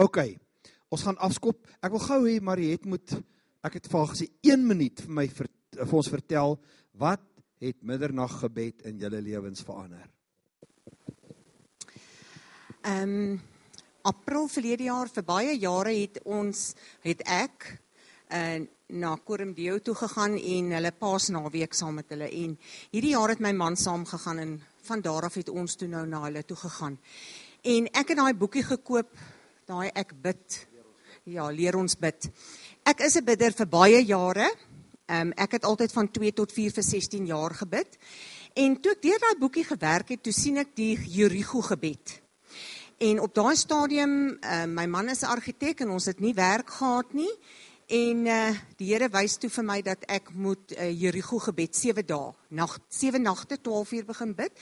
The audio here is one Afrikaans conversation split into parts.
OK. Ons gaan afskop. Ek wil gou hê Mariet moet ek het vir gesê 1 minuut vir my vir, vir ons vertel wat het middernag gebed in julle lewens verander. Ehm um, April verlede jaar vir baie jare het ons het ek uh, na Kormdeo toe gegaan en hulle Paasnaweek saam met hulle en hierdie jaar het my man saam gegaan en van daar af het ons toe nou na hulle toe gegaan. En ek het daai boekie gekoop, daai ek bid. Ja, leer ons bid. Ek is 'n bidder vir baie jare. Ehm um, ek het altyd van 2 tot 4 vir 16 jaar gebid. En toe ek deur daai boekie gewerk het, toe sien ek die Jerigo gebed. En op daai stadium, uh, my man is 'n argitek en ons het nie werk gehad nie. En uh, die Here wys toe vir my dat ek moet uh, Jerigo gebed 7 dae, nag 7 nagte 12 uur begin bid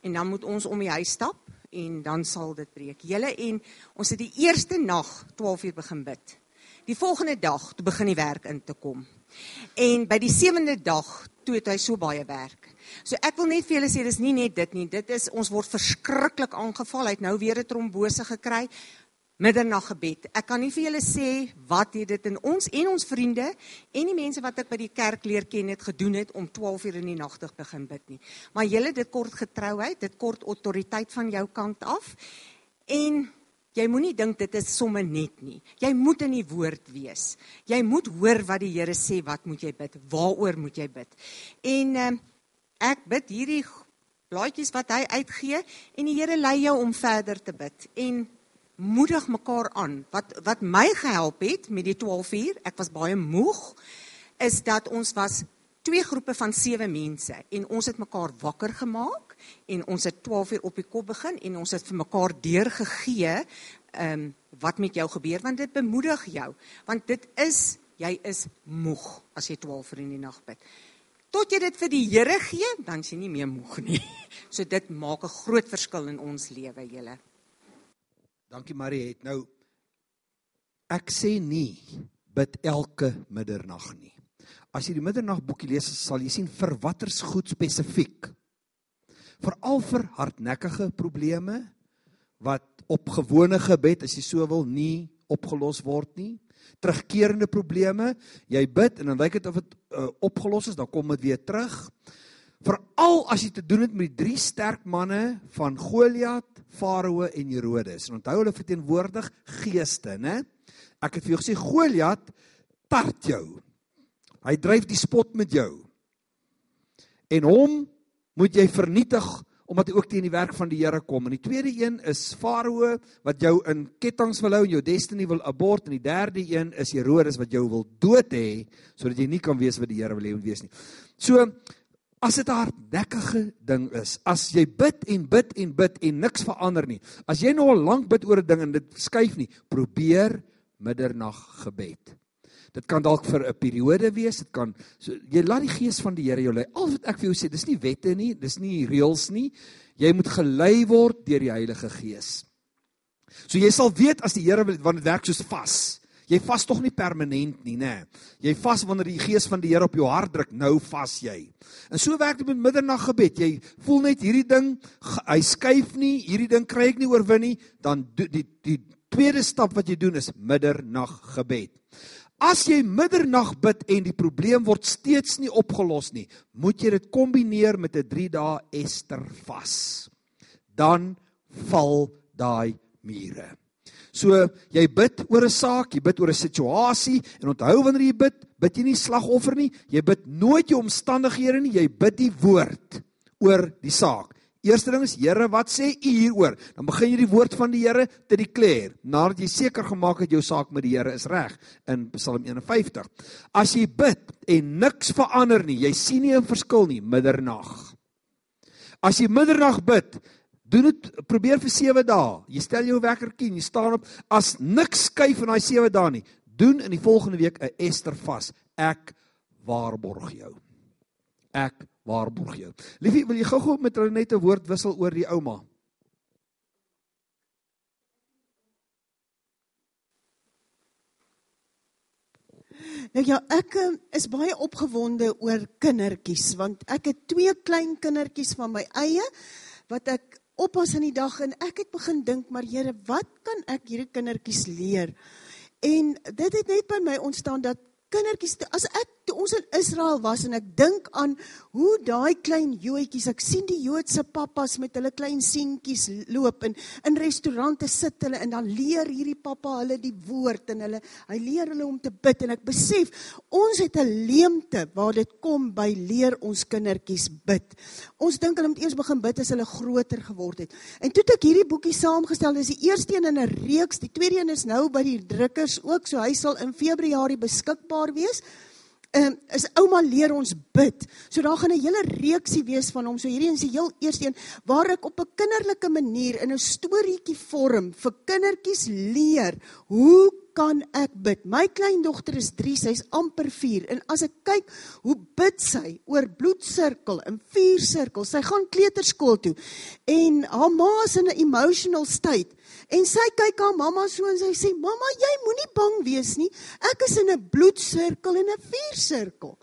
en dan moet ons om die huis stap en dan sal dit breek. Julle en ons het die eerste nag 12 uur begin bid. Die volgende dag toe begin die werk in te kom. En by die sewende dag toe het hy so baie werk. So ek wil net vir julle sê dis nie net dit nie. Dit is ons word verskriklik aangeval. Hy het nou weer 'n trombose gekry middernag gebed. Ek kan nie vir julle sê wat het dit in ons en ons vriende en die mense wat ek by die kerk leer ken het gedoen het om 12 uur in die nagtig begin bid nie. Maar julle dit kort getrouheid, dit kort autoriteit van jou kant af. En jy moenie dink dit is sommer net nie. Jy moet in die woord wees. Jy moet hoor wat die Here sê, wat moet jy bid? Waaroor moet jy bid? En uh, ek bid hierdie blaadjies wat hy uitgee en die Here lei jou om verder te bid. En moedig mekaar aan. Wat wat my gehelp het met die 12 uur, ek was baie moeg, is dat ons was twee groepe van 7 mense en ons het mekaar wakker gemaak en ons het 12 uur op die kop begin en ons het vir mekaar deurgegee ehm um, wat met jou gebeur want dit bemoedig jou want dit is jy is moeg as jy 12 uur in die nag bid tot jy dit vir die Here gee, dan is jy nie meer moeg nie. So dit maak 'n groot verskil in ons lewe, julle. Dankie Marie, het nou ek sê nie bid elke middernag nie. As jy die middernag boekie lees, sal jy sien vir watter's goed spesifiek. Veral vir hardnekkige probleme wat op gewone gebed as jy so wil nie opgelos word nie terugkerende probleme. Jy bid en dan lyk dit of dit uh, opgelos is, dan kom dit weer terug. Veral as jy te doen het met die drie sterk manne van Goliat, Farao en Herodes. En onthou hulle verteenwoordig geeste, né? Ek het vir jou gesê Goliat tart jou. Hy dryf die spot met jou. En hom moet jy vernietig omdat hy ook teen die werk van die Here kom. En die tweede een is Farao wat jou in kettinge wil hou en jou destiny wil abort en die derde een is Herodes wat jou wil dood hê sodat jy nie kan wees wat die Here wil hê jy moet wees nie. So as dit 'n hardnekkige ding is, as jy bid en bid en bid en niks verander nie. As jy nou al lank bid oor 'n ding en dit skuif nie, probeer middernag gebed. Dit kan dalk vir 'n periode wees, dit kan so jy laat die gees van die Here jou lei. Al wat ek vir jou sê, dis nie wette nie, dis nie reëls nie. Jy moet gelei word deur die Heilige Gees. So jy sal weet as die Here wanneer dit werk soos vas. Jy vas tog nie permanent nie, nê. Jy vas wanneer die gees van die Here op jou hart druk, nou vas jy. En so werk dit met middernag gebed. Jy voel net hierdie ding, hy skuif nie, hierdie ding kry ek nie oorwin nie, dan die, die die tweede stap wat jy doen is middernag gebed. As jy middernag bid en die probleem word steeds nie opgelos nie, moet jy dit kombineer met 'n 3 dae Ester vas. Dan val daai mure. So jy bid oor 'n saak, jy bid oor 'n situasie en onthou wanneer jy bid, bid jy nie slagoffer nie, jy bid nooit jou omstandighede nie, jy bid die woord oor die saak. Eerste ding is Here, wat sê U hieroor? Dan begin jy die woord van die Here te declare nadat jy seker gemaak het jou saak met die Here is reg in Psalm 51. As jy bid en niks verander nie, jy sien nie 'n verskil nie middernag. As jy middernag bid, doen dit probeer vir 7 dae. Jy stel jou wekkertjie en jy staan op as niks skuif in daai 7 dae nie. Doen in die volgende week 'n Ester vas. Ek waarborg jou. Ek waarborg jou. Liefie, wil jy gou-gou met hulle net 'n woord wissel oor die ouma? Nou ja, ek ehm, is baie opgewonde oor kindertjies want ek het twee klein kindertjies van my eie wat ek oppas in die dag en ek het begin dink, maar Here, wat kan ek hierdie kindertjies leer? En dit het net by my ontstaan dat kindertjies as ek toe ons in Israel was en ek dink aan hoe daai klein Joetjies, ek sien die Joodse pappas met hulle klein seentjies loop en in restaurante sit hulle en dan leer hierdie pappa hulle die woord en hulle hy leer hulle om te bid en ek besef ons het 'n leemte waar dit kom by leer ons kindertjies bid. Ons dink hulle moet eers begin bid as hulle groter geword het. En toe ek hierdie boekie saamgestel. Dis die eerste een in 'n reeks. Die tweede een is nou by die drukkers ook, so hy sal in Februarie beskikbaar wees um, is ouma leer ons bid. So daar gaan 'n hele reeksie wees van hom. So hierdie is die heel eerste een waar ek op 'n kinderlike manier in 'n storieetjie vorm vir kindertjies leer hoe kan ek bid? My kleindogter is 3, sy's amper 4 en as ek kyk hoe bid sy oor bloedsirkel en vuursirkel. Sy gaan kleuterskool toe en haar ma is in 'n emotional state En sy kyk haar mamma so en sy sê: "Mamma, jy moenie bang wees nie. Ek is in 'n bloedsirkel en 'n vuursirkel."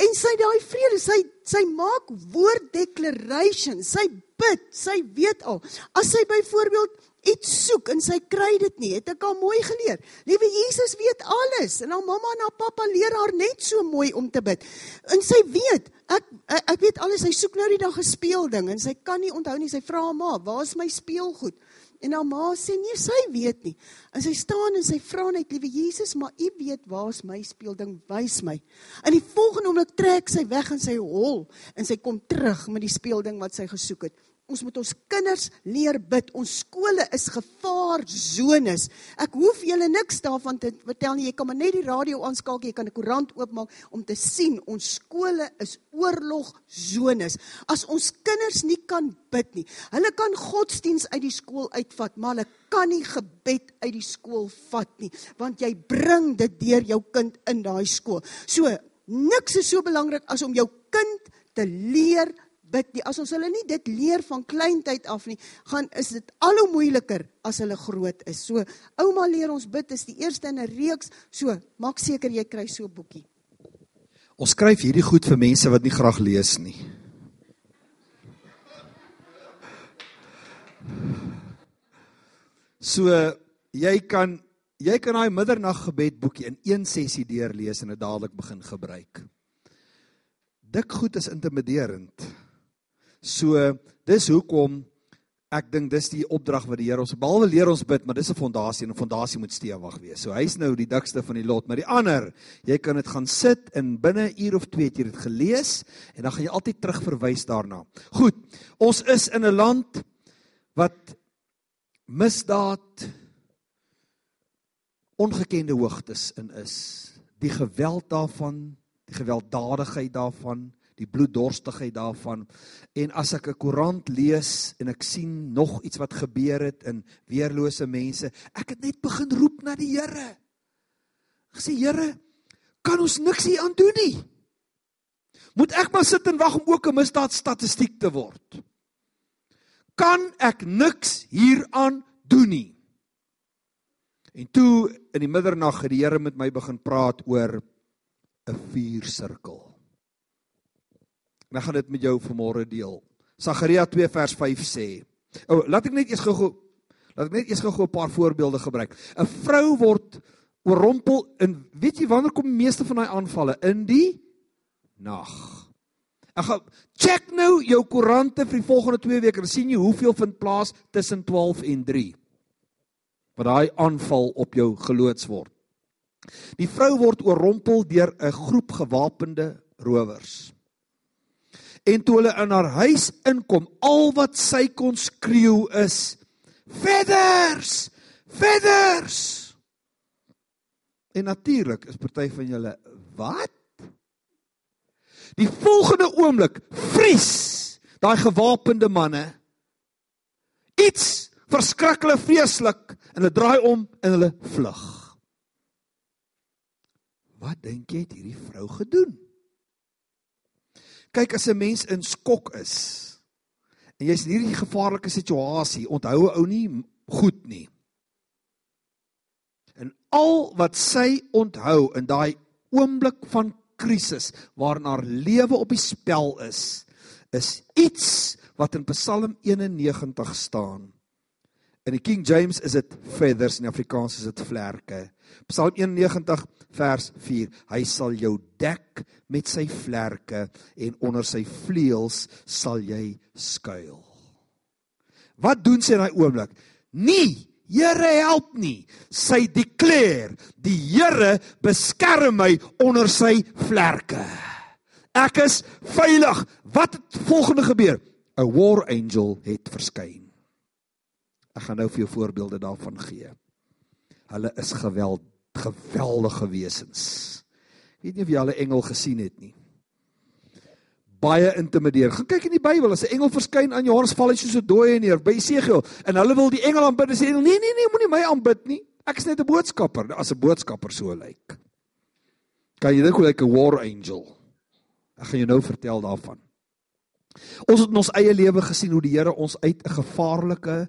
En sy daai vrede, sy sy maak woord declaration. Sy bid, sy weet al. As sy byvoorbeeld iets soek en sy kry dit nie, het ek al mooi geleer. Liewe Jesus weet alles en haar mamma en haar pappa leer haar net so mooi om te bid. En sy weet, ek ek weet alles. Sy soek nou die dag 'n speelding en sy kan nie onthou nie. Sy vra haar ma, "Waar is my speelgoed?" En haar ma sê nee, sy weet nie. En sy staan en sy vra net, "Liewe Jesus, maar U weet waar's my speelding, wys my." In die volgende oomblik trek sy weg en sy hol en sy kom terug met die speelding wat sy gesoek het. Ons moet ons kinders leer bid. Ons skole is gevaarzones. Ek hoef julle niks daarvan te vertel nie. Jy kan maar net die radio aanskakel, jy kan 'n koerant oopmaak om te sien ons skole is oorlogzones. As ons kinders nie kan bid nie. Hulle kan godsdiens uit die skool uitvat, maar hulle kan nie gebed uit die skool vat nie, want jy bring dit deur jou kind in daai skool. So, niks is so belangrik as om jou kind te leer bid nie. As ons hulle nie dit leer van kleintyd af nie, gaan is dit al hoe moeiliker as hulle groot is. So ouma leer ons bid is die eerste in 'n reeks. So maak seker jy kry so 'n boekie. Ons skryf hierdie goed vir mense wat nie graag lees nie. So jy kan jy kan daai middernag gebed boekie in een sessie deurlees en dit dadelik begin gebruik. Dik goed is intimiderend. So dis hoekom ek dink dis die opdrag wat die Here ons behalwe leer ons bid, maar dis 'n fondasie en 'n fondasie moet stewig wees. So hy's nou die dikste van die lot, maar die ander, jy kan dit gaan sit in binne 'n uur of 2 het jy dit gelees en dan gaan jy altyd terugverwys daarna. Goed. Ons is in 'n land wat misdaad ongekende hoogtes in is. Die geweld daarvan, die gewelddadigheid daarvan, die bloeddorstigheid daarvan. En as ek 'n koerant lees en ek sien nog iets wat gebeur het in weerlose mense, ek het net begin roep na die Here. Ek sê Here, kan ons niks hier aan doen nie? Moet ek maar sit en wag om ook 'n misdaadstatistiek te word? Kan ek niks hieraan doen nie? En toe in die middernag het die Here met my begin praat oor 'n vuursirkel. En ek gaan dit met jou vanmôre deel. Sagaria 2 vers 5 sê. O, oh, laat ek net eers gou laat ek net eers gou 'n paar voorbeelde gebruik. 'n Vrou word oorrompel in weet jy wanneer kom die meeste van daai aanvalle in die nag. Ek gaan check nou jou koerante vir die volgende 2 weke en sien jy hoeveel vind plaas tussen 12 en 3. Wat daai aanval op jou geloods word. Die vrou word oorrompel deur 'n groep gewapende rowers. En toe hulle in haar huis inkom, al wat sy kon skreeu is: "Feathers! Feathers!" En natuurlik is party van julle, "Wat?" Die volgende oomblik vries daai gewapende manne iets verskriklik vreeslik en hulle draai om en hulle vlug. Wat dink jy het hierdie vrou gedoen? Kyk as 'n mens in skok is en jy's in hierdie gevaarlike situasie, onthou 'n ou nie goed nie. En al wat sy onthou in daai oomblik van krisis waarin haar lewe op die spel is, is iets wat in Psalm 91 staan. In die King James is dit feathers en in Afrikaans is dit vlerke. Psalm 91 vers 4. Hy sal jou dek met sy vlerke en onder sy vleuels sal jy skuil. Wat doen sy in daai oomblik? Nie Here help nie. Sy declare, die Here beskerm my onder sy vlerke. Ek is veilig. Wat het volgende gebeur? 'n War angel het verskyn. Ek gaan nou vir jou voorbeelde daarvan gee. Hulle is geweld geweldige wesens. Ek weet nie of jy al 'n engel gesien het nie. Baie intimideer. Gaan kyk in die Bybel, as 'n engel verskyn aan Johannes val hy soos 'n dooie neer by Esegiel en hulle wil die engel aanbid en sê nee nee nee, moenie my aanbid nie. Ek is net 'n boodskapper, as 'n boodskapper so lyk. Kan jy dink hoe lyk 'n war angel? Ek gaan jou nou vertel daarvan. Ons het in ons eie lewe gesien hoe die Here ons uit 'n gevaarlike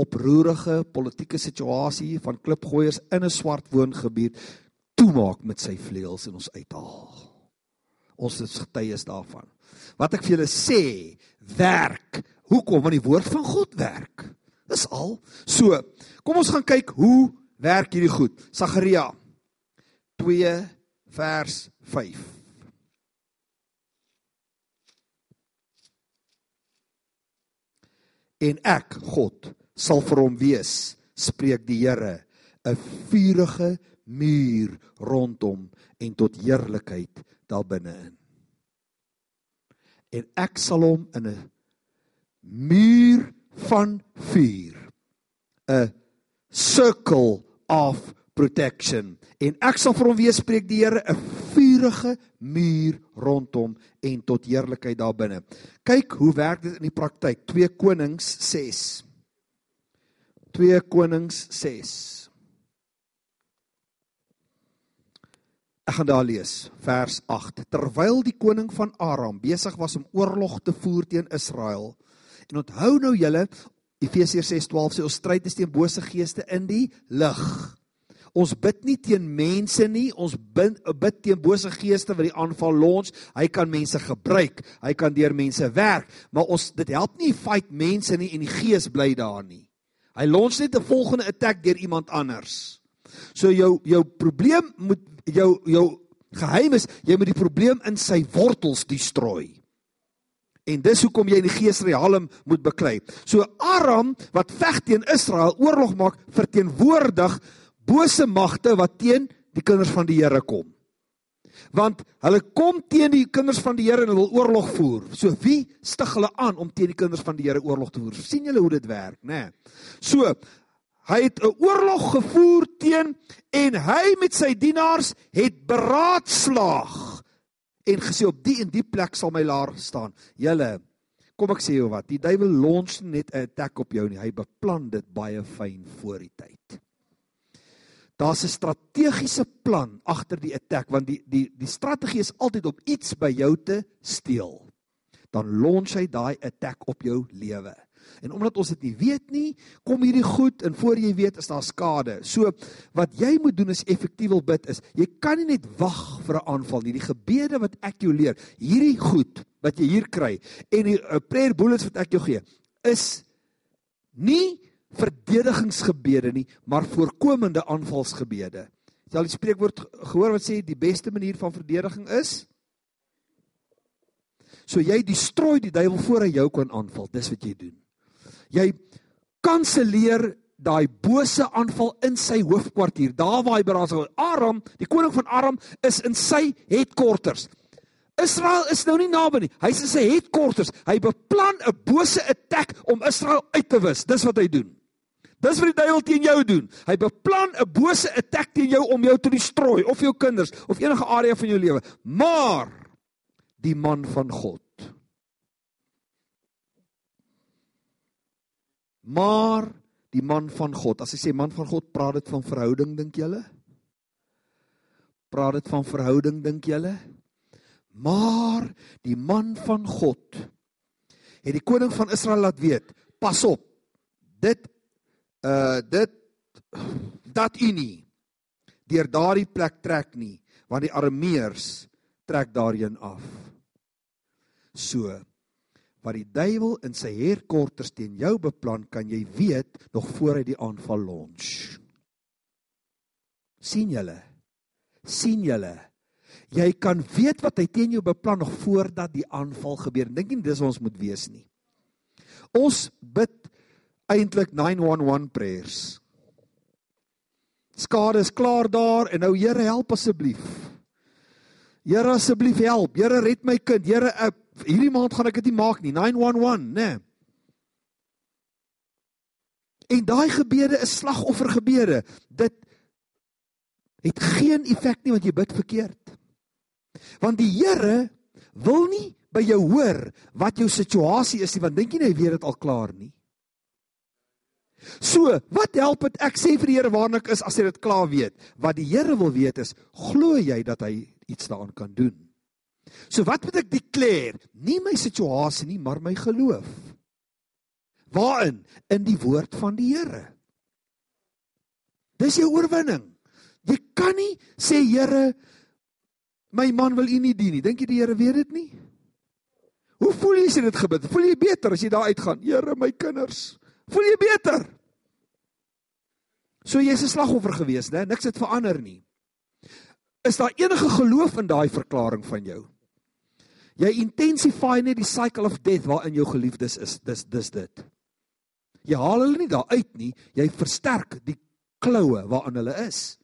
oproerige politieke situasie van klipgooiers in 'n swart woongebied toemaak met sy vleuels en ons uithaal. Ons is getuies daarvan. Wat ek vir julle sê, werk. Hoekom? Want die woord van God werk. Dis al. So, kom ons gaan kyk hoe werk hierdie goed. Sagaria 2 vers 5. En ek, God, sal vir hom wees, spreek die Here, 'n vuurige muur rondom en tot heerlikheid daar binne-in. En ek sal hom in 'n muur van vuur, 'n circle of protection. En ek sal vir hom wees, spreek die Here, 'n vuurige muur rondom en tot heerlikheid daar binne. Kyk hoe werk dit in die praktyk. 2 Konings 6 2 Konings 6. Ek gaan daar lees, vers 8. Terwyl die koning van Aram besig was om oorlog te voer teen Israel. En onthou nou julle, Efesiërs 6:12 sê ons stryd is teen bose geeste in die lig. Ons bid nie teen mense nie, ons bid, bid teen bose geeste wat die aanval lons. Hy kan mense gebruik, hy kan deur mense werk, maar ons dit help nie fight mense nie en die gees bly daar nie. Hy lons net 'n volgende attack deur iemand anders. So jou jou probleem moet jou jou geheim is jy moet die probleem in sy wortels destrooi. En dis hoekom jy in die gees realm moet beklei. So Aram wat veg teen Israel, oorlog maak verteenwoordig bose magte wat teen die kinders van die Here kom want hulle kom teen die kinders van die Here en hulle wil oorlog voer. So wie stig hulle aan om teen die kinders van die Here oorlog te voer? sien julle hoe dit werk, nê? Nee. So hy het 'n oorlog gevoer teen en hy met sy dienaars het beraadslaag en gesê op die en die plek sal my laar staan. Julle kom ek sê jou wat, die duiwel lons net 'n attack op jou nie. Hy beplan dit baie fyn voor die tyd. Daar's 'n strategiese plan agter die attack want die die die strategie is altyd om iets by jou te steel. Dan lons hy daai attack op jou lewe. En omdat ons dit nie weet nie, kom hierdie goed en voor jy weet is daar skade. So wat jy moet doen is effektief wil bid is. Jy kan nie net wag vir 'n aanval nie. Die gebede wat ek jou leer, hierdie goed wat jy hier kry en die uh, prayer bullets wat ek jou gee, is nie verdedigingsgebede nie, maar voorkomende aanvalsgebede. Jy al die spreekwoord gehoor wat sê die beste manier van verdediging is so jy destrooi die duiwel voor hy jou kan aanval. Dis wat jy doen. Jy kanselleer daai bose aanval in sy hoofkwartier. Daar waar hy beraas Aram, die koning van Aram is in sy headquarters. Israel is nou nie naby nie. Hy's in sy headquarters. Hy beplan 'n bose attack om Israel uit te wis. Dis wat hy doen. Dis wat die duiwel teen jou doen. Hy beplan 'n bose attack teen jou om jou te destrooi of jou kinders of enige area van jou lewe. Maar die man van God. Maar die man van God. As jy sê man van God, praat dit van verhouding dink julle? Praat dit van verhouding dink julle? Maar die man van God het die koning van Israel laat weet, pas op. Dit uh dit dat u nie deur daardie plek trek nie want die arameërs trek daarheen af so wat die duiwel in sy headquarters teen jou beplan, kan jy weet nog voor hy die aanval launch. sien julle? sien julle? Jy kan weet wat hy teen jou beplan nog voordat die aanval gebeur. Dink nie dis ons moet wees nie. Ons bid eintlik 911 prayers. Skade is klaar daar en nou Here help asseblief. Here asseblief help. Here red my kind. Here uh, hierdie maand gaan ek dit nie maak nie. 911, né? En daai gebede is slagoffergebede. Dit het geen effek nie want jy bid verkeerd. Want die Here wil nie by jou hoor wat jou situasie is nie, want dink jy hy weet dit al klaar nie. So, wat help dit ek sê vir die Here waarna ek is as hy dit klaar weet? Wat die Here wil weet is, glo jy dat hy iets daaraan kan doen? So wat moet ek declare? Nie my situasie nie, maar my geloof. Waarin? In die woord van die Here. Dis jou oorwinning. Jy kan nie sê Here, my man wil U nie dien nie. Dink jy die Here weet dit nie? Hoe voel jy as jy dit gebid? Voel jy beter as jy daar uitgaan? Here, my kinders, voel jy beter? So jy's 'n slagoffer gewees, né? Niks het verander nie. Is daar enige geloof in daai verklaring van jou? Jy intensify net die cycle of death waarin jou geliefdes is. Dis dis dit. Jy haal hulle nie daar uit nie, jy versterk die kloue waarin hulle is.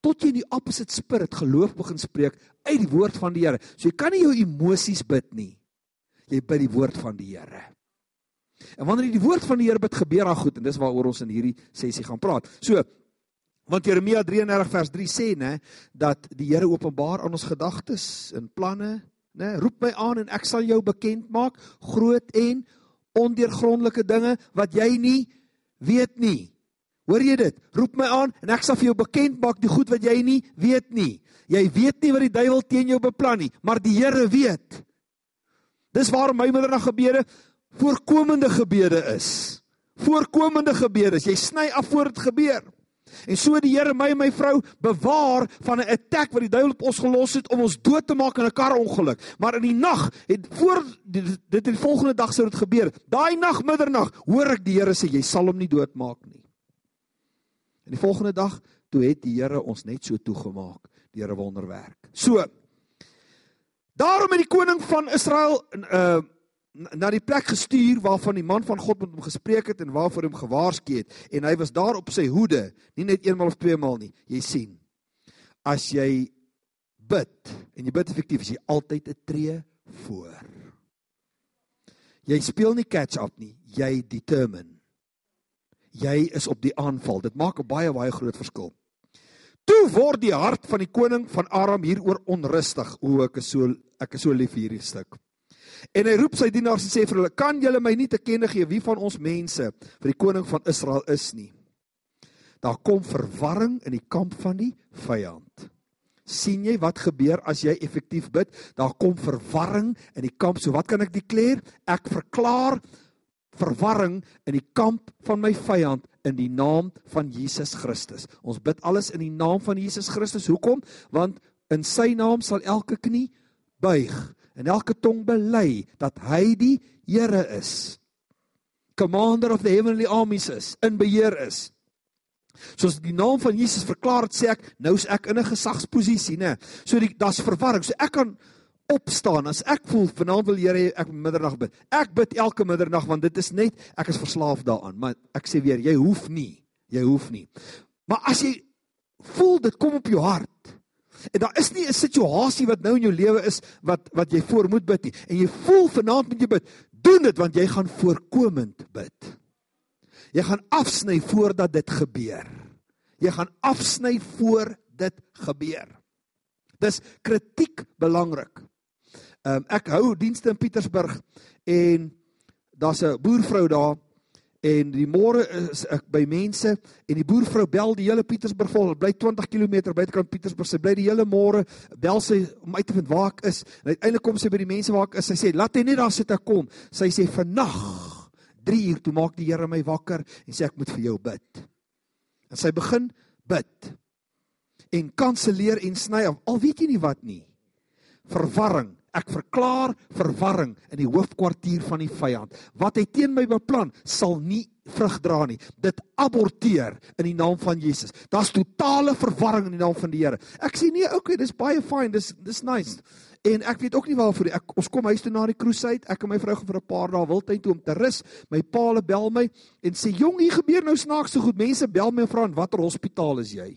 Tot jy in die opposite spirit geloof begin spreek uit die woord van die Here. So jy kan nie jou emosies bid nie. Jy bid die woord van die Here. En wanneer jy die woord van die Here bid, gebeur daar goed en dis waaroor ons in hierdie sessie gaan praat. So want Jeremia 33 vers 3 sê nê dat die Here openbaar aan ons gedagtes en planne né? Roep my aan en ek sal jou bekend maak groot en ondeurgrondelike dinge wat jy nie weet nie. Hoor jy dit? Roep my aan en ek sal vir jou bekend maak die goed wat jy nie weet nie. Jy weet nie wat die duiwel teen jou beplan nie, maar die Here weet. Dis waarom my middernaggebede voorkomende gebede is. Voorkomende gebede. Jy sny af voor dit gebeur. En so die Here my en my vrou bewaar van 'n attack wat die duiwel op ons gelos het om ons dood te maak in 'n karongeluk. Maar in die nag het voor dit die volgende dag sou dit gebeur. Daai nag middernag hoor ek die Here sê jy sal hom nie doodmaak nie. En die volgende dag toe het die Here ons net so toegemaak deur 'n wonderwerk. So Daarom het die koning van Israel uh na die plek gestuur waarvan die man van God met hom gespreek het en waarvoor hom gewaarsku het. En hy was daar op sy hoede nie net eenmal of tweemaal nie. Jy sien as jy bid en jy bid effektief is jy altyd 'n tree voor. Jy speel nie catch up nie jy determine. Jy is op die aanval. Dit maak 'n baie baie groot verskil. Toe word die hart van die koning van Aram hieroor onrustig. O ek is so ek is so lief vir hierdie stuk En hy roep sy dienaars en sê vir hulle: "Kan julle my nie te kenne gee wie van ons mense vir die koning van Israel is nie?" Daar kom verwarring in die kamp van die vyand. sien jy wat gebeur as jy effektief bid? Daar kom verwarring in die kamp. So wat kan ek declare? Ek verklaar verwarring in die kamp van my vyand in die naam van Jesus Christus. Ons bid alles in die naam van Jesus Christus. Hoekom? Want in sy naam sal elke knie buig en elke tong bely dat hy die Here is. Commander of the heavenly armies is, in beheer is. Soos die naam van Jesus verklaar het, sê ek, nou is ek in 'n gesagsposisie, né? So die daar's verwarring. So ek kan opstaan as ek voel vanaand wil Here ek middernag bid. Ek bid elke middernag want dit is net ek is verslaaf daaraan, maar ek sê weer, jy hoef nie. Jy hoef nie. Maar as jy voel dit kom op jou hart, En daar is nie 'n situasie wat nou in jou lewe is wat wat jy voor moet bid nie. En jy voel vanaand moet jy bid. Doen dit want jy gaan voorkomend bid. Jy gaan afsny voordat dit gebeur. Jy gaan afsny voor dit gebeur. Dis kritiek belangrik. Ehm um, ek hou dienste in Pietersburg en daar's 'n boervrou daar En die môre is ek by mense en die boervrou bel die hele Pietersburg vol. Bly 20 km buitekant Pietersburg. Sy bly die hele môre bel sy om uit te vind waar ek is. En uiteindelik kom sy by die mense waar ek is. Sy sê: "Laat hy net daar sit ek kom." Sy sê: "Vannag 3 uur toe maak die Here my wakker en sê ek moet vir jou bid." En sy begin bid. En kanselleer en sny af. Al weet jy nie wat nie. Verwarring Ek verklaar verwarring in die hoofkwartier van die vyand. Wat hy teen my beplan, sal nie vrug dra nie. Dit aborteer in die naam van Jesus. Daar's totale verwarring in die naam van die Here. Ek sê nee, okay, dis baie fyn, dis dis nice. En ek weet ook nie waarvoor ek ons kom huis toe na die crusade. Ek en my vrou gaan vir 'n paar dae wildtuin toe om te rus. My paale bel my en sê jong, hier gebeur nou snaaks so goed. Mense bel my en vra in watter hospitaal is jy?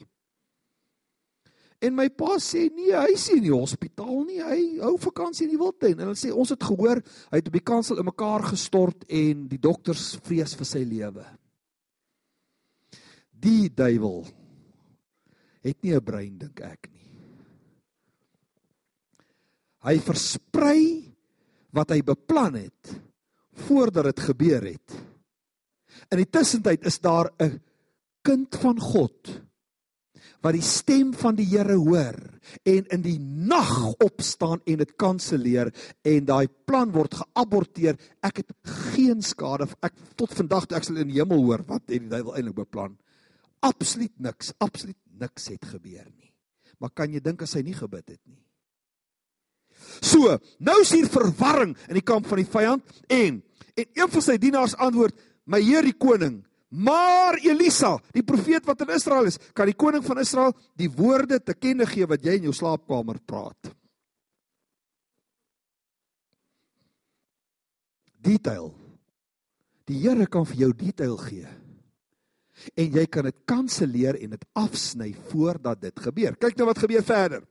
En my pa sê nee, hy is nie in die hospitaal nie. Hy hou vakansie in die wildtuin. En hulle sê ons het gehoor hy het op die kansel in mekaar gestort en die dokters vrees vir sy lewe. Die duiwel het nie 'n brein dink ek nie. Hy versprei wat hy beplan het voordat dit gebeur het. In die tussentyd is daar 'n kind van God wat die stem van die Here hoor en in die nag opstaan en dit kanselleer en daai plan word geaborteer. Ek het geen skade ek tot vandag toe ek sal in die hemel hoor wat het die duiwel eintlik beplan. Absoluut niks, absoluut niks het gebeur nie. Maar kan jy dink as hy nie gebid het nie? So, nou is hier verwarring in die kamp van die vyand en en een van sy dienaars antwoord: "My heer die koning, Maar Elisa, die profeet wat in Israel is, kan die koning van Israel die woorde te kenne gee wat jy in jou slaapkamer praat. Detail. Die Here kan vir jou detail gee. En jy kan dit kanselleer en dit afsny voordat dit gebeur. Kyk nou wat gebeur verder.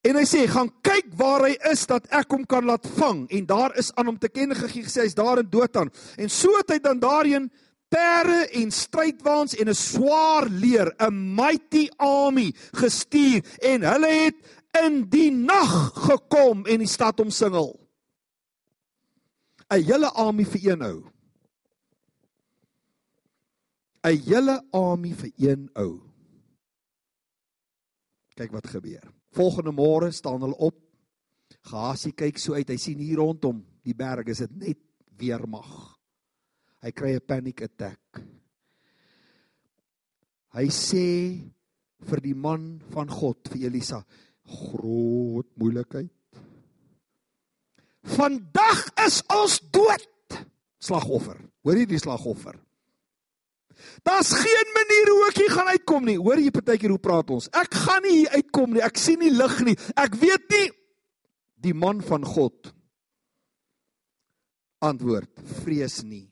En hy sê gaan kyk waar hy is dat ek hom kan laat vang en daar is aan hom te kenne gegee gesê hy's daar in Dothan. En so het hy dan daarheen perde en strydwaans en 'n swaar leer, 'n mighty army gestuur en hulle het in die nag gekom en die stad omsingel. 'n hele army vir een ou. 'n hele army vir een ou. Kyk wat gebeur. Volgende môre staan hulle op. Gasie kyk so uit. Hy sien hier rondom die berg is dit net weermag. Hy kry 'n panic attack. Hy sê vir die man van God, vir Elisa, groot moeilikheid. Vandag is ons dood. Slagoffer. Hoor jy die slagoffer? Daar's geen manier hoe ek hier gaan uitkom nie. Hoor jy partykeer hoe praat ons? Ek gaan nie hier uitkom nie. Ek sien nie lig nie. Ek weet nie die man van God antwoord: Vrees nie.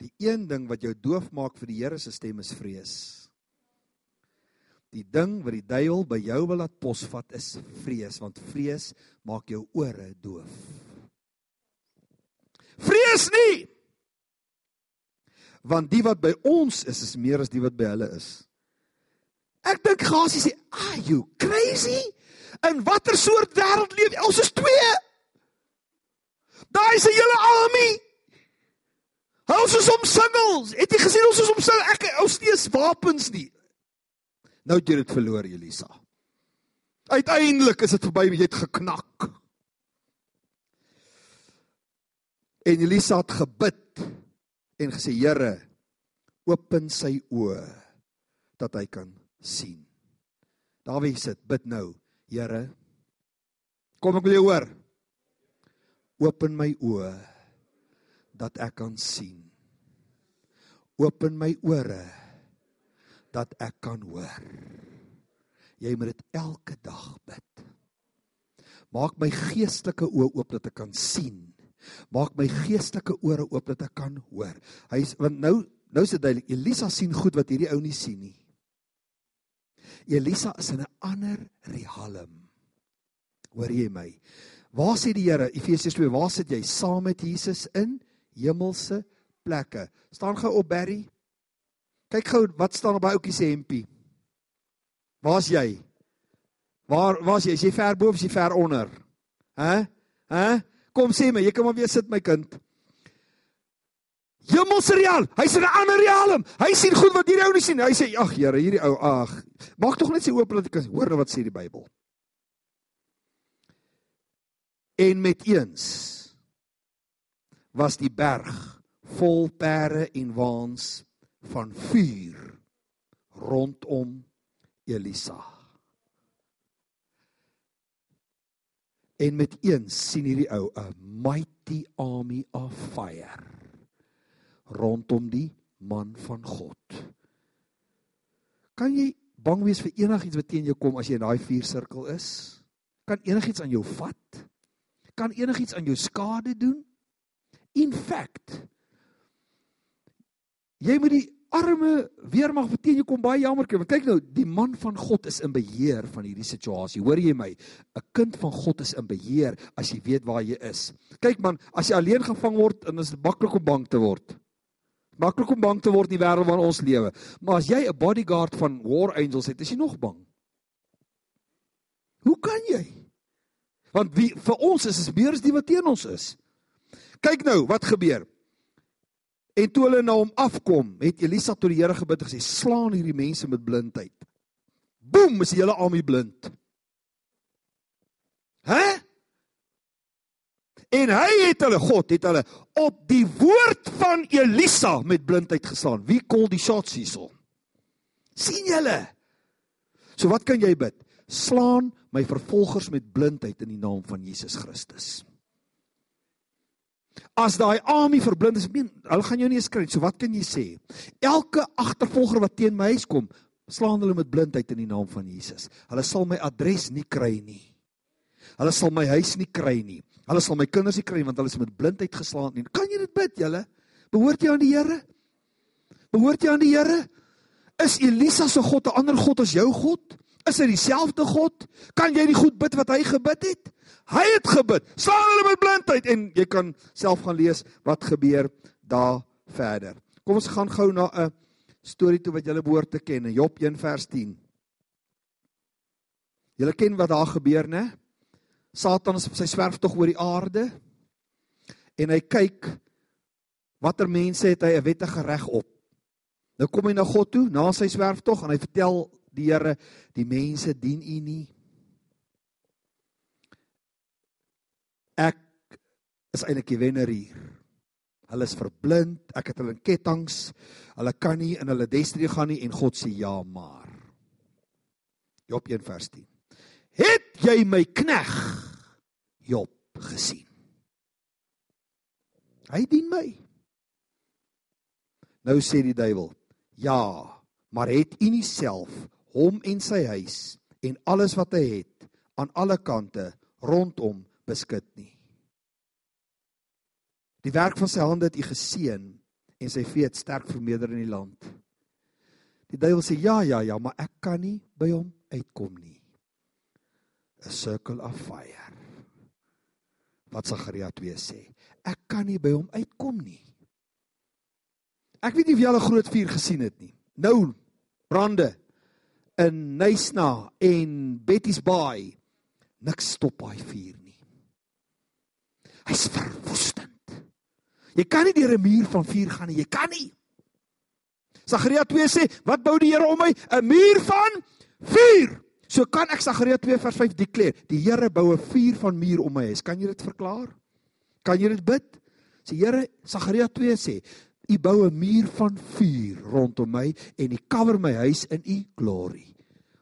Die een ding wat jou doof maak vir die Here se stem is vrees. Die ding wat die duiwel by jou wil laat posvat is vrees, want vrees maak jou ore doof. Vrees nie want die wat by ons is is meer as die wat by hulle is. Ek dink Gasie sê, "Are you crazy? In watter soort wêreld leef ons is twee? Daai is 'n hele army. Ons is omsingel. Het jy gesien ons is omsingel? Ek ons nie eens wapens nie. Nou het jy dit verloor, Elisa. Uiteindelik is dit verby, jy het geknak. En Elisa het gebid en gesê Here open sy oë dat hy kan sien. Dawid sit bid nou, Here kom ek wil jou hoor. Open my oë dat ek kan sien. Open my ore dat ek kan hoor. Jy moet dit elke dag bid. Maak my geestelike oë oop dat ek kan sien Maak my geestelike ore oop dat ek kan hoor. Hy is want nou nou is dit duidelik. Elisa sien goed wat hierdie ou nie sien nie. Elisa is in 'n ander realm. Hoor jy my? Waar sê die Here Efesiërs 2, waar sit jy saam met Jesus in hemelse plekke? Staan gou op Barry. Kyk gou wat staan op by ouetjie se hempie. Waar's jy? Waar waar's jy? Is jy ver bo of is jy ver onder? Hæ? Hæ? Kom sê my, jy kan maar weer sit my kind. Hemelse real, hy's in 'n ander realm. Hy sien goed wat hierdie ou nie sien. Hy sê, "Ag Here, hierdie ou, ag, maak tog net sy oop dat ek kan hoor wat sê die Bybel." En met eens was die berg vol pere en waans van vuur rondom Elisa. En met eens sien hierdie ou 'n mighty army of fire rondom die man van God. Kan jy bang wees vir enigiets wat teen jou kom as jy in daai vuursirkel is? Kan enigiets aan jou vat? Kan enigiets aan jou skade doen? In fact, jy moet die arme weermag teen jou kom baie jammer kry. Want kyk nou, die man van God is in beheer van hierdie situasie. Hoor jy my? 'n Kind van God is in beheer as jy weet waar jy is. Kyk man, as jy alleen gevang word, dan is dit maklik om bang te word. Maklik om bang te word in die wêreld waarin ons lewe. Maar as jy 'n bodyguard van war angels het, is jy nog bang. Hoe kan jy? Want wie vir ons is is meer as die wat teen ons is. Kyk nou, wat gebeur? En toe hulle na hom afkom, het Elisa tot die Here gebid en gesê: "Slaan hierdie mense met blindheid." Boem, is die hele army blind. Hæ? En hy het hulle God het hulle op die woord van Elisa met blindheid geslaan. Wie kol die shots hierso? sien julle? So wat kan jy bid? Slaan my vervolgers met blindheid in die naam van Jesus Christus. As daai army verblind is, meen, hulle gaan jou nie eens kry. So wat kan jy sê? Elke agtervolger wat teen my huis kom, slaan hulle met blindheid in die naam van Jesus. Hulle sal my adres nie kry nie. Hulle sal my huis nie kry nie. Hulle sal my kinders nie kry want hulle is met blindheid geslaan nie. Kan jy dit bid, julle? Behoort jy aan die Here? Behoort jy aan die Here? Is Elisa se God 'n ander God as jou God? Is hy dieselfde God? Kan jy die goed bid wat hy gebid het? Hy het gebid. Slaan hulle met blindheid en jy kan self gaan lees wat gebeur daar verder. Kom ons gaan gou na 'n storie toe wat julle behoort te ken, in Job 1 vers 10. Julle ken wat daar gebeur, né? Satan is op sy swerftog oor die aarde en hy kyk watter mense het hy 'n wettige reg op. Nou kom hy na God toe na sy swerftog en hy vertel die Here, die mense dien U nie. Ek is eintlik die wenner hier. Hulle is verblind, ek het hulle in ketTINGS. Hulle kan nie in hulle destiny gaan nie en God sê ja, maar. Job 1 vers 10. Het jy my knegg Job gesien? Hy dien my. Nou sê die duiwel, ja, maar het u nie self hom en sy huis en alles wat hy het aan alle kante rondom beskik nie. Die werk van sy hande het u geseën en sy vee het sterk vermeerder in die land. Die duiwel sê ja ja ja, maar ek kan nie by hom uitkom nie. A circle of fire. Wat Sagaria 2 sê, ek kan nie by hom uitkom nie. Ek weet nie of jy al 'n groot vuur gesien het nie. Nou brande in Nysna en Betty's Bay. Niks stop daai vuur nie. Hy's verwoestend. Jy kan nie deur 'n muur van vuur gaan nie. Jy kan nie. Sagaria 2 sê, "Wat bou die Here om my? 'n Muur van vuur." So kan ek Sagaria 2 vers 5 dekleer, die Here bou 'n vuur van muur om my huis. Kan jy dit verklaar? Kan jy dit bid? Sê Here, Sagaria 2 sê, U bou 'n muur van vuur rondom my en U cover my huis in U glory.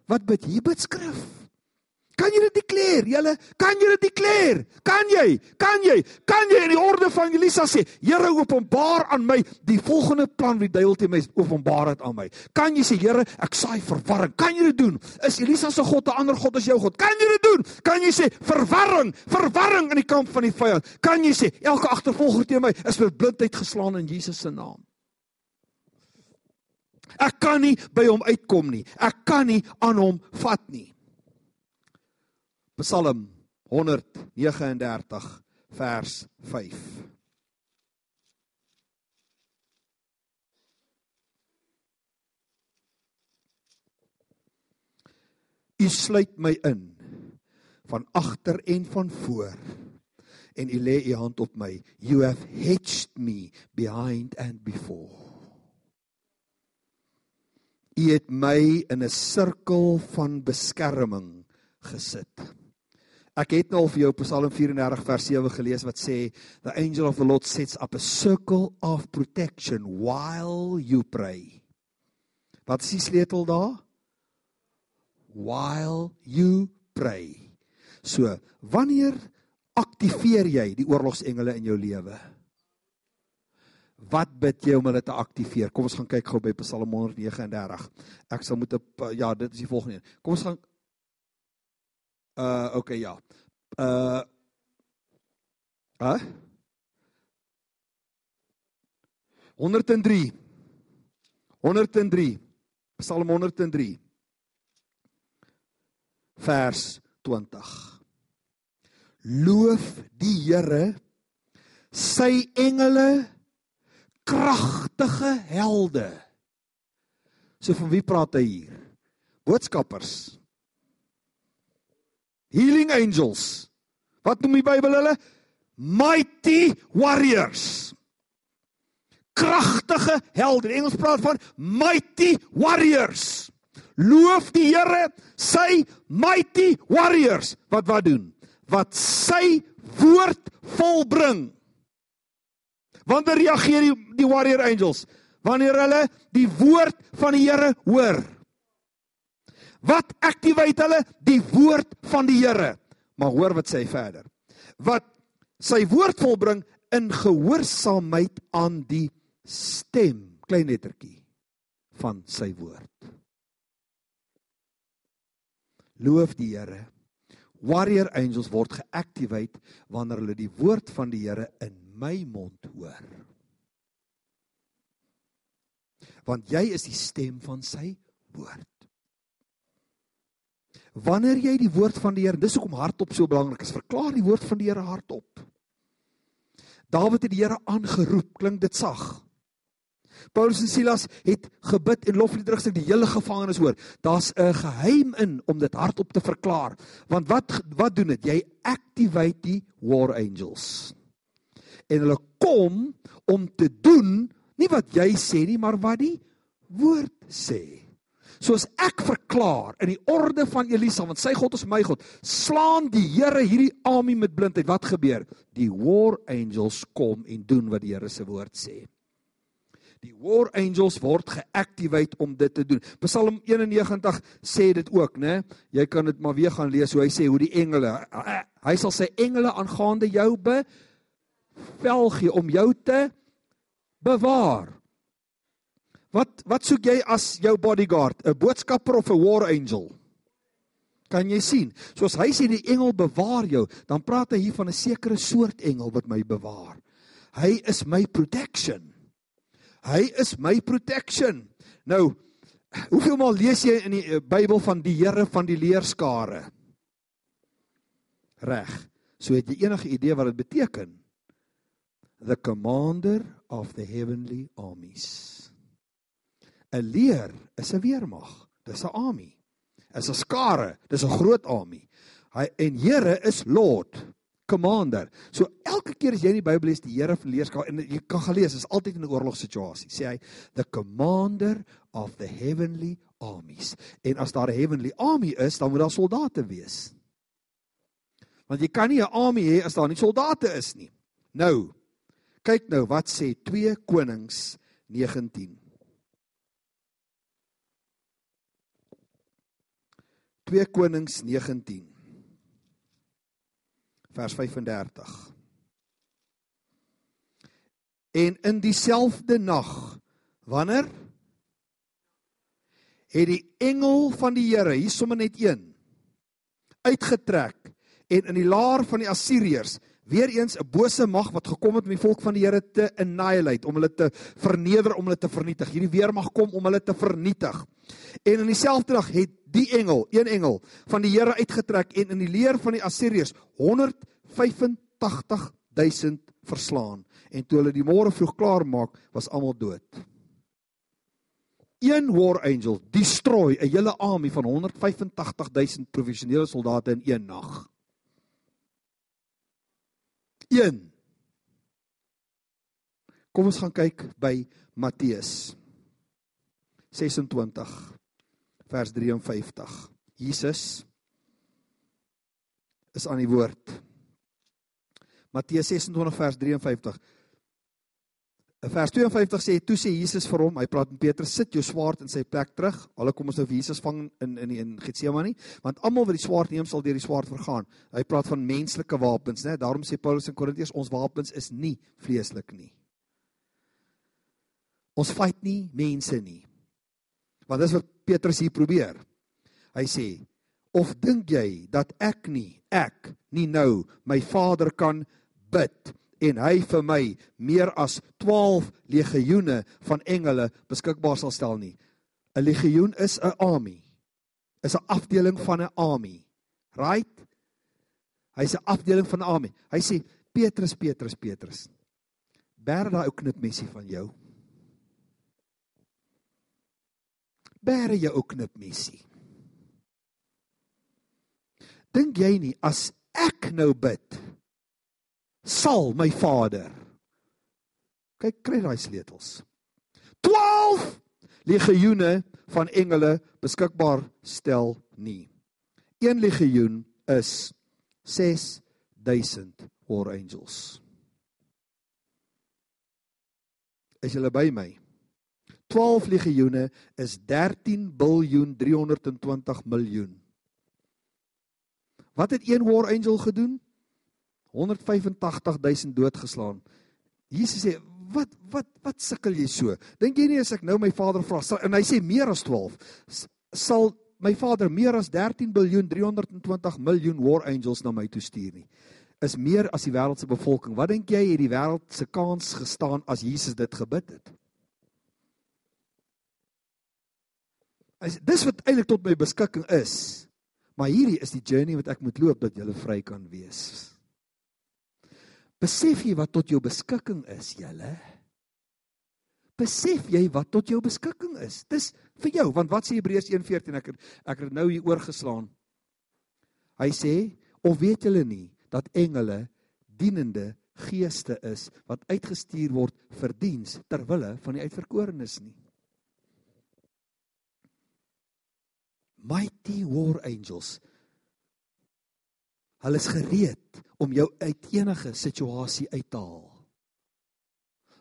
Wat bid jy? Bid skrif. Kan jy dit dekleer? Julle, kan jy dit dekleer? Kan jy? Kan jy? Kan jy in die orde van Elisa sê, Here openbaar aan my die volgende plan wat die duiwel teen my openbaar het aan my. Kan jy sê, Here, ek saai verwarring. Kan jy dit doen? Is Elisa se God 'n ander God as jou God? Kan jy dit doen? Kan jy sê verwarring, verwarring in die kamp van die vyand? Kan jy sê elke agtervolger teen my is met blindheid geslaan in Jesus se naam? Ek kan nie by hom uitkom nie. Ek kan nie aan hom vat nie. Psalm 139 vers 5. U sluit my in van agter en van voor en u lê u hand op my. You have hedged me behind and before. U het my in 'n sirkel van beskerming gesit Ek het nou al vir jou Psalm 34 vers 7 gelees wat sê the angel of the Lord sets up a circle of protection while you pray. Wat is die sleutel daar? While you pray. So, wanneer aktiveer jy die oorlogsengele in jou lewe? Wat bid jy om hulle te aktiveer? Kom ons gaan kyk gou by Psalm 139. Ek sal moet 'n ja, dit is die volgende een. Kom ons gaan uh okay ja. Uh Hæ? 103 103 Psalm 103 vers 20 Loof die Here sy engele kragtige helde So van wie praat hy hier? Boodskappers. Healing angels. Wat noem die Bybel hulle? Mighty warriors kragtige helde. Engels praat van mighty warriors. Loof die Here, sy mighty warriors. Wat wat doen? Wat sy woord volbring. Wanneer reageer die, die warrior angels? Wanneer hulle die woord van die Here hoor. Wat activate hulle? Die woord van die Here. Maar hoor wat sê hy verder. Wat sy woord volbring in gehoorsaamheid aan die stem, klein lettertjie van sy woord. Loof die Here. Warrior angels word geactivate wanneer hulle die woord van die Here in my mond hoor. Want jy is die stem van sy woord. Wanneer jy die woord van die Here, dis hoekom hardop so belangrik is, verklaar die woord van die Here hardop. Dawid het die Here aangeroep, klink dit sag? Paulus en Silas het gebid en lofliedere gesing die hele gevangenis hoor. Daar's 'n geheim in om dit hardop te verklaar. Want wat wat doen dit? Jy activate die war angels. En hulle kom om te doen nie wat jy sê nie, maar wat die woord sê. Soos ek verklaar in die orde van Elisa, want sy God is my God, slaan die Here hierdie army met blindheid. Wat gebeur? Die war angels kom en doen wat die Here se woord sê. Die war angels word geactivate om dit te doen. Psalm 91 sê dit ook, né? Jy kan dit maar weer gaan lees hoe hy sê hoe die engele hy sal sy engele aangaande jou bevel gee om jou te bewaar. Wat wat soek jy as jou bodyguard? 'n Boodskapper of 'n war angel? Kan jy sien? Soos hy sê die engel bewaar jou, dan praat hy hier van 'n sekere soort engel wat my bewaar. Hy is my protection. Hy is my protection. Nou, hoeveel maal lees jy in die eh, Bybel van die Here van die leerskare? Reg. So het jy enige idee wat dit beteken? The commander of the heavenly armies. 'n Leer is 'n weermag. Dis 'n army. Is 'n skare, dis 'n groot army. Hy en Here is Lord commander. So elke keer as jy in die Bybel lees die Here van leerskaal en jy kan gelees is altyd in 'n oorlogssituasie. Sê hy the commander of the heavenly armies. En as daar 'n heavenly army is, dan moet daar soldate wees. Want jy kan nie 'n army hê as daar nie soldate is nie. Nou, kyk nou wat sê 2 Konings 19. 2 Konings 19 vers 35. En in dieselfde nag wanneer het die engel van die Here, hier sommer net een, uitgetrek en in die laar van die Assiriërs weer eens 'n bose mag wat gekom het om die volk van die Here te annihilate, om hulle te verneder, om hulle te vernietig. Hierdie weermag kom om hulle te vernietig. En in dieselfde dag het die engel, een engel van die Here uitgetrek en in die leer van die Assiriërs 185000 verslaan. En toe hulle die môre vroeg klaar maak, was almal dood. Een war angel destroy 'n hele army van 185000 professionele soldate in een nag. 1 Kom ons gaan kyk by Matteus 26 vers 53. Jesus is aan die woord. Matteus 26 vers 53. Vers 52 sê toe sê Jesus vir hom, hy praat met Petrus, sit jou swaard in sy plek terug. Hulle kom ons nou vir Jesus vang in in in Getsemane, want almal wat die swaard neem sal deur die swaard vergaan. Hy praat van menslike wapens, né? Daarom sê Paulus in Korintiërs, ons wapens is nie vleeslik nie. Ons fight nie mense nie. Want dis wat Petrus hier probeer. Hy sê, of dink jy dat ek nie, ek nie nou my Vader kan bid en hy vir my meer as 12 legioene van engele beskikbaar sal stel nie. 'n Legioen is 'n army. Is 'n afdeling van 'n army. Right? Hy's 'n afdeling van 'n army. Hy sê Petrus, Petrus, Petrus. Bær daai ou knipmessie van jou. Bær jou ou knipmessie. Dink jy nie as ek nou bid sal my Vader. Kyk, kry daai sleutels. 12 legioene van engele beskikbaar stel nie. Een legioen is 6000 war angels. Is julle by my? 12 legioene is 13 biljoen 320 miljoen. Wat het een war angel gedoen? 185000 doodgeslaan. Jesus sê, "Wat wat wat sukkel jy so? Dink jy nie as ek nou my Vader vra sal en hy sê meer as 12 sal my Vader meer as 13 biljoen 320 miljoen war angels na my toe stuur nie. Is meer as die wêreld se bevolking. Wat dink jy het die wêreld se kans gestaan as Jesus dit gebid het? As dis wat eintlik tot my beskikking is. Maar hierdie is die journey wat ek moet loop dat jy vry kan wees. Besef jy wat tot jou beskikking is, julle? Besef jy wat tot jou beskikking is? Dis vir jou, want wat sê Hebreërs 1:14 ek ek het nou hier oorgeslaan. Hy sê, "Of weet julle nie dat engele dienende geeste is wat uitgestuur word vir diens ter wille van die uitverkorenes nie?" Mighty war angels Hulle is gereed om jou uit enige situasie uit te haal.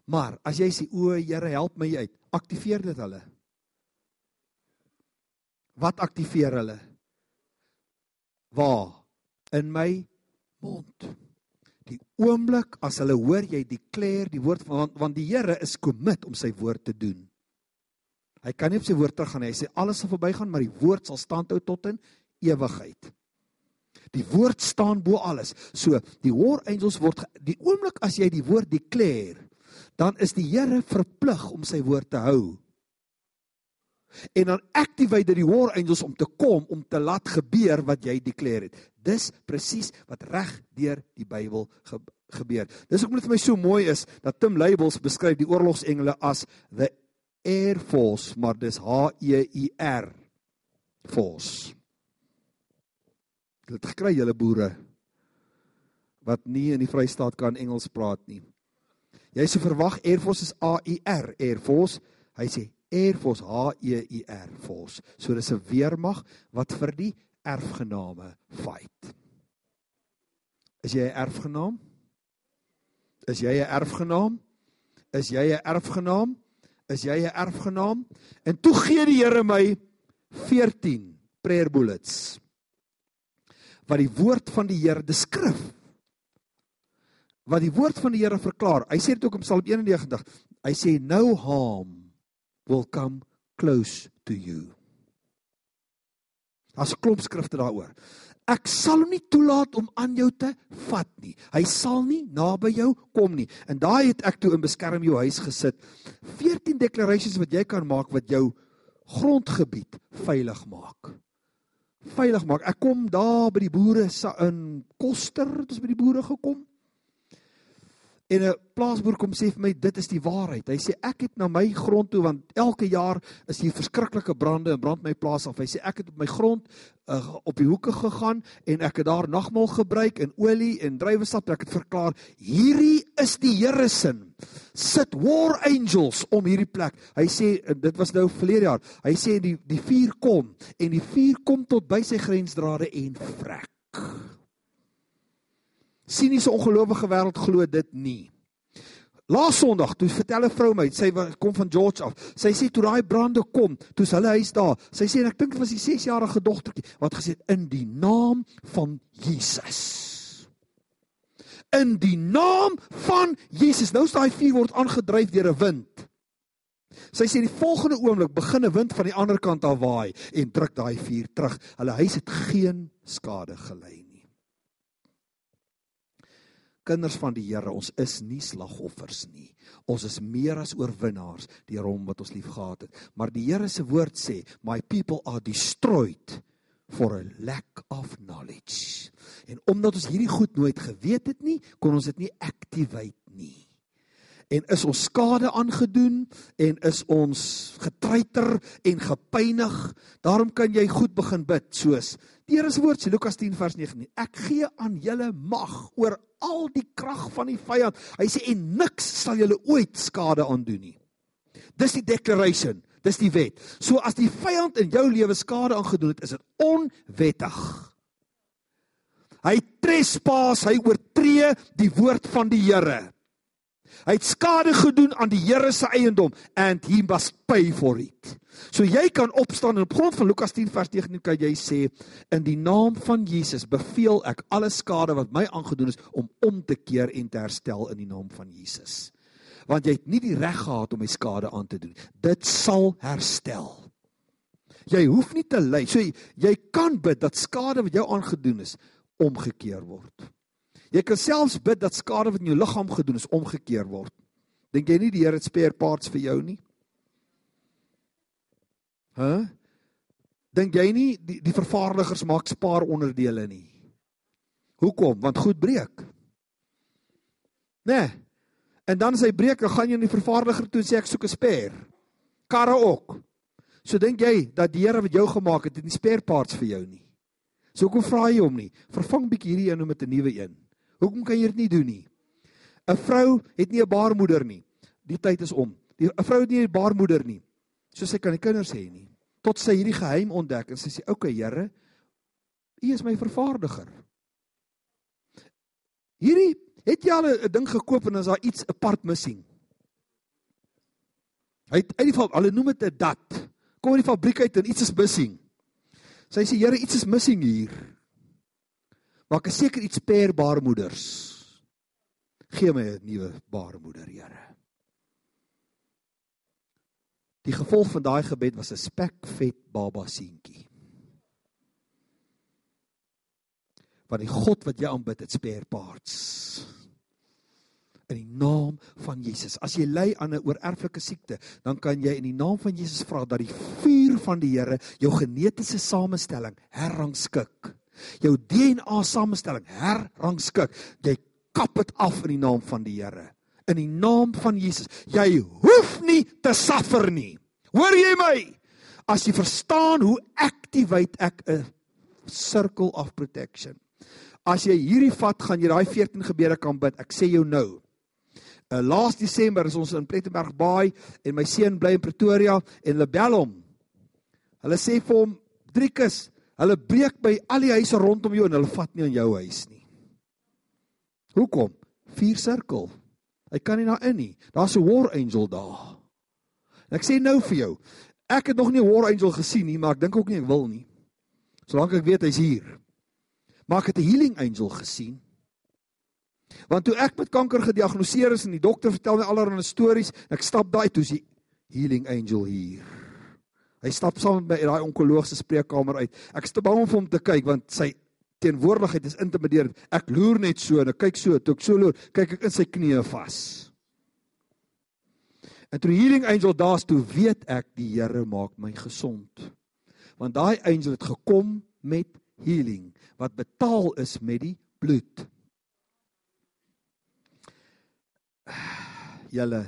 Maar as jy sê o, Here, help my uit, aktiveer dit hulle. Wat aktiveer hulle? Waar? In my mond. Die oomblik as hulle hoor jy declare die woord van want, want die Here is commit om sy woord te doen. Hy kan nie op sy woord teruggaan nie. Hy sê alles sal verbygaan, maar die woord sal standhou tot in ewigheid. Die woord staan bo alles. So, die war angels word die oomblik as jy die woord declare, dan is die Here verplig om sy woord te hou. En dan activate die war angels om te kom om te laat gebeur wat jy declare het. Dis presies wat reg deur die Bybel ge gebeur. Dis hoekom dit vir my so mooi is dat Tim Labels beskryf die oorlogsengele as the air force, maar dis H E I R force. Dit gekry julle boere wat nie in die Vrystaat kan Engels praat nie. Jy sou verwag Air Force is A I R Air Force. Hy sê Air Force H E I R Force. So dis 'n weermag wat vir die erfgename fight. Is jy 'n erfgenaam? Is jy 'n erfgenaam? Is jy 'n erfgenaam? Is jy 'n erfgenaam? En toe gee die Here my 14 prayer bullets wat die woord van die Here, die skrif wat die woord van die Here verklaar. Hy sê dit ook in Psalm 91. Hy sê no harm will come close to you. As klop skrifte daaroor. Ek sal hom nie toelaat om aan jou te vat nie. Hy sal nie naby jou kom nie. En daai het ek toe in beskerm jou huis gesit. 14 declarations wat jy kan maak wat jou grondgebied veilig maak veilig maak. Ek kom daar by die boere in Koster, het ons by die boere gekom. En 'n plaasboer kom sê vir my dit is die waarheid. Hy sê ek het na my grond toe want elke jaar is hier verskriklike brande en brand my plaas af. Hy sê ek het op my grond uh, op die hoeke gegaan en ek het daar nagmaal gebruik en olie en druiwesap. Ek het verklaar hierdie is die Here se. Sit war angels om hierdie plek. Hy sê dit was nou verlede jaar. Hy sê die die vuur kom en die vuur kom tot by sy grensdrade en vrek siniese ongelowige wêreld glo dit nie. Laas Sondag, toe vertel 'n vrou my, sy kom van George af. Sy sê toe daai brande kom, toe's hulle huis daar. Sy sê ek dink dit was die 6-jarige dogtertjie wat gesê het in die naam van Jesus. In die naam van Jesus. Nou is daai vuur word aangedryf deur 'n wind. Sy sê die volgende oomblik begin 'n wind van die ander kant af waai en druk daai vuur terug. Hulle huis het geen skade gelei kinders van die Here, ons is nie slagoffers nie. Ons is meer as oorwinnaars deur hom wat ons liefgehad het. Maar die Here se woord sê, "My people are destroyed for a lack of knowledge." En omdat ons hierdie goed nooit geweet het nie, kon ons dit nie activate nie. En is ons skade aangedoen en is ons getreiter en gepynig. Daarom kan jy goed begin bid soos Die Here se woord sê Lukas 10 vers 19. Ek gee aan julle mag oor al die krag van die vyand. Hy sê en niks sal julle ooit skade aandoen nie. Dis die declaration, dis die wet. So as die vyand in jou lewe skade aangedoen het, is dit onwettig. Hy trespaas, hy oortree die woord van die Here. Hy het skade gedoen aan die Here se eiendom and he must pay for it. So jy kan opstaan en op grond van Lukas 10 vers 19 kan jy sê in die naam van Jesus beveel ek alle skade wat my aangedoen is om om te keer en te herstel in die naam van Jesus. Want jy het nie die reg gehad om my skade aan te doen. Dit sal herstel. Jy hoef nie te ly. So jy, jy kan bid dat skade wat jou aangedoen is omgekeer word. Jy kan selfs bid dat skade wat in jou liggaam gedoen is omgekeer word. Dink jy nie die Here het spare parts vir jou nie? Hæ? Huh? Dink jy nie die die vervaardigers maak spaar onderdele nie? Hoekom? Want goed breek. Nee. En dan as hy breek, gaan jy na die vervaardiger toe en sê ek soek 'n spare. Karre ook. So dink jy dat die Here wat jou gemaak het, het nie spare parts vir jou nie? So hoekom vra jy hom nie? Vervang bietjie hierdie een met 'n nuwe een. Hoekom kan jy dit nie doen nie? 'n Vrou het nie 'n baarmoeder nie. Die tyd is om. 'n Vrou het nie 'n baarmoeder nie. So sy kan nie kinders hê nie. Tot sy hierdie geheim ontdek en sy sê: "Oké, Here, U is my vervaardiger." Hierdie het jy al 'n ding gekoop en as daar iets apart missing. Hy het uit die geval, hulle noem dit 'n dat. Kom in die fabriek uit en iets is missing. Sy sê: "Here, iets is missing hier." Maar ek is seker iets per baarmoeders. Gee my 'n nuwe baarmoeder, Here. Die gevolg van daai gebed was 'n spekvet baba seentjie. Want die God wat jy aanbid, het spare parts. In die naam van Jesus. As jy ly aan 'n oorerflike siekte, dan kan jy in die naam van Jesus vra dat die vuur van die Here jou genetiese samestelling herrangskik jou DNA samestelling herrangskik. Jy kap dit af in die naam van die Here. In die naam van Jesus. Jy hoef nie te suffer nie. Hoor jy my? As jy verstaan hoe activate ek 'n circle of protection. As jy hierdie vat, gaan jy daai 14 gebede kan bid. Ek sê jou nou. Uh, laas Desember is ons in Plettenberg Baai en my seun bly in Pretoria en hulle bel hom. Hulle sê vir hom Driekus, Hulle breek by al die huise rondom jou en hulle vat nie aan jou huis nie. Hoekom? Vier sirkel. Hy kan nie daarin nie. Daar's 'n war angel daar. En ek sê nou vir jou, ek het nog nie 'n war angel gesien nie, maar ek dink ook nie ek wil nie. Solank ek weet hy's hier. Maar ek het 'n healing angel gesien. Want toe ek met kanker gediagnoseer is en die dokter vertel my allerlei stories, ek stap daai toe is die healing angel hier. Hy stap saam met my in daai onkoloog se spreekkamer uit. Ek is te bang om vir hom te kyk want sy teenwoordigheid is intimiderend. Ek loer net so en ek kyk so, toe ek so loer, kyk ek in sy knieë vas. En toe healing angel daar's toe weet ek die Here maak my gesond. Want daai angel het gekom met healing wat betaal is met die bloed. Julle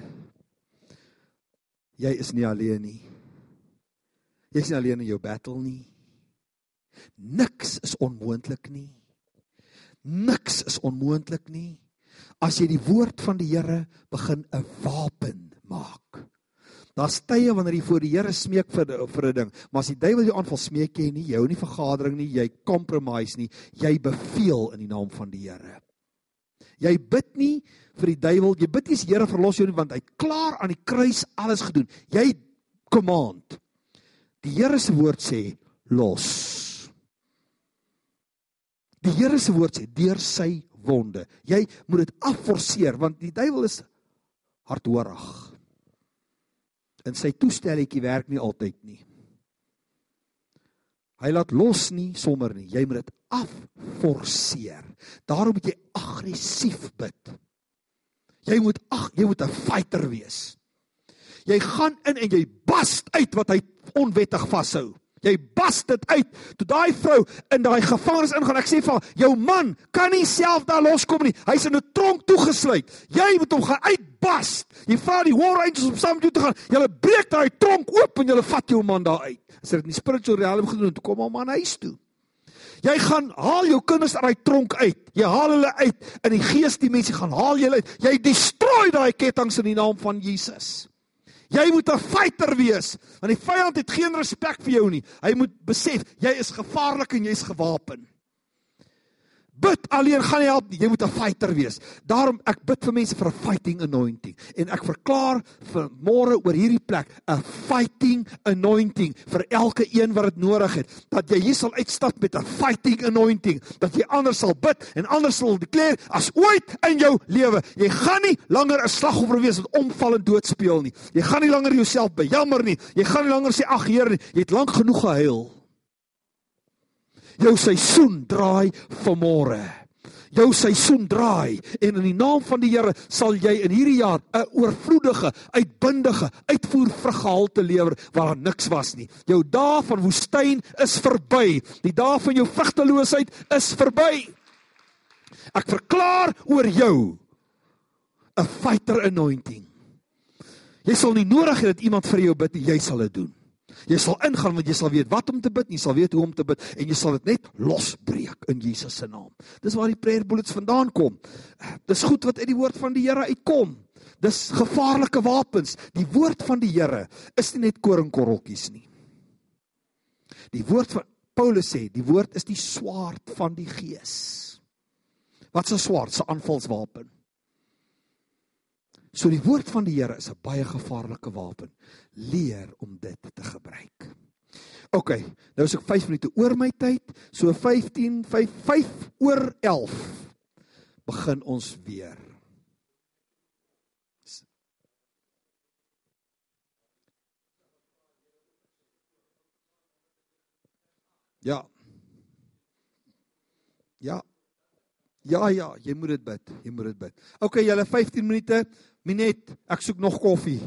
jy is nie alleen nie. Jy's nie alleen in jou battle nie. Niks is onmoontlik nie. Niks is onmoontlik nie. As jy die woord van die Here begin 'n wapen maak. Daar's tye wanneer jy voor die Here smeek vir vir 'n ding, maar as die duiwel jou aanval, smeek jy nie, jy hou nie vergadering nie, jy compromise nie, jy beveel in die naam van die Here. Jy bid nie vir die duiwel, jy bid nie die Here verlos jou nie want hy klaar aan die kruis alles gedoen. Jy command. Die Here se woord sê los. Die Here se woord sê deur sy wonde. Jy moet dit afforceer want die duiwel is hardhoorig. En sy toestelletjie werk nie altyd nie. Hy laat los nie sommer nie. Jy moet dit afforceer. Daarom moet jy aggressief bid. Jy moet ag, jy moet 'n fighter wees. Jy gaan in en jy bast uit wat hy onwettig vashou. Jy bas dit uit. Toe daai vrou in daai gevangenis ingaan, ek sê vir haar, jou man kan nie self daar loskom nie. Hy's in 'n tronk toegesluit. Jy moet hom gaan uitbas. Jy vra die war angels om saam toe te gaan. Julle breek daai tronk oop en julle vat jou man daar uit. As dit in die spiritual realm gedoen, toe kom hom aan huis toe. Jy gaan haal jou kinders uit daai tronk uit. Jy haal hulle uit in die gees die mense gaan haal julle uit. Jy destroy daai kettinge in die naam van Jesus. Jy moet 'n fighter wees, want die vyand het geen respek vir jou nie. Hy moet besef jy is gevaarlik en jy's gewapen. Bid alleen gaan nie help nie. Jy moet 'n fighter wees. Daarom ek bid vir mense vir 'n fighting anointing en ek verklaar vir môre oor hierdie plek 'n fighting anointing vir elke een wat dit nodig het. Dat jy hier sal uitstap met 'n fighting anointing, dat jy anders sal bid en anders sal declare as ooit in jou lewe. Jy gaan nie langer 'n slagoffer wees wat omval en dood speel nie. Jy gaan nie langer jouself bejammer nie. Jy gaan nie langer sê ag Here, jy het lank genoeg gehuil jou seisoen draai vanmôre. Jou seisoen draai en in die naam van die Here sal jy in hierdie jaar 'n oorvloedige, uitbundige uitvoervruggehalte lewer waar niks was nie. Jou dae van woestyn is verby. Die dae van jou vrugteloosheid is verby. Ek verklaar oor jou 'n fighter anointing. Jy sal nie nodig hê dat iemand vir jou bid nie, jy sal dit doen. Jy sal ingaan want jy sal weet wat om te bid, jy sal weet hoe om te bid en jy sal dit net losbreek in Jesus se naam. Dis waar die prayer bullets vandaan kom. Dis goed wat uit die woord van die Here uitkom. Dis gevaarlike wapens. Die woord van die Here is nie net koringkorreltjies nie. Die woord van Paulus sê, die woord is die swaard van die gees. Wat 'n swaard, 'n aanvalswapen. So die woord van die Here is 'n baie gevaarlike wapen. Leer om dit te gebruik. OK, nou is ek 5 minute oor my tyd. So 15 5 5 oor 11 begin ons weer. Ja. Ja. Ja ja, jy moet dit bid. Jy moet dit bid. OK, julle 15 minute. Minet, ek soek nog koffie.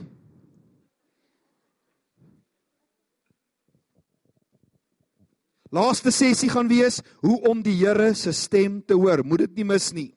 Laaste sessie gaan wees hoe om die Here se stem te hoor. Moet dit nie mis nie.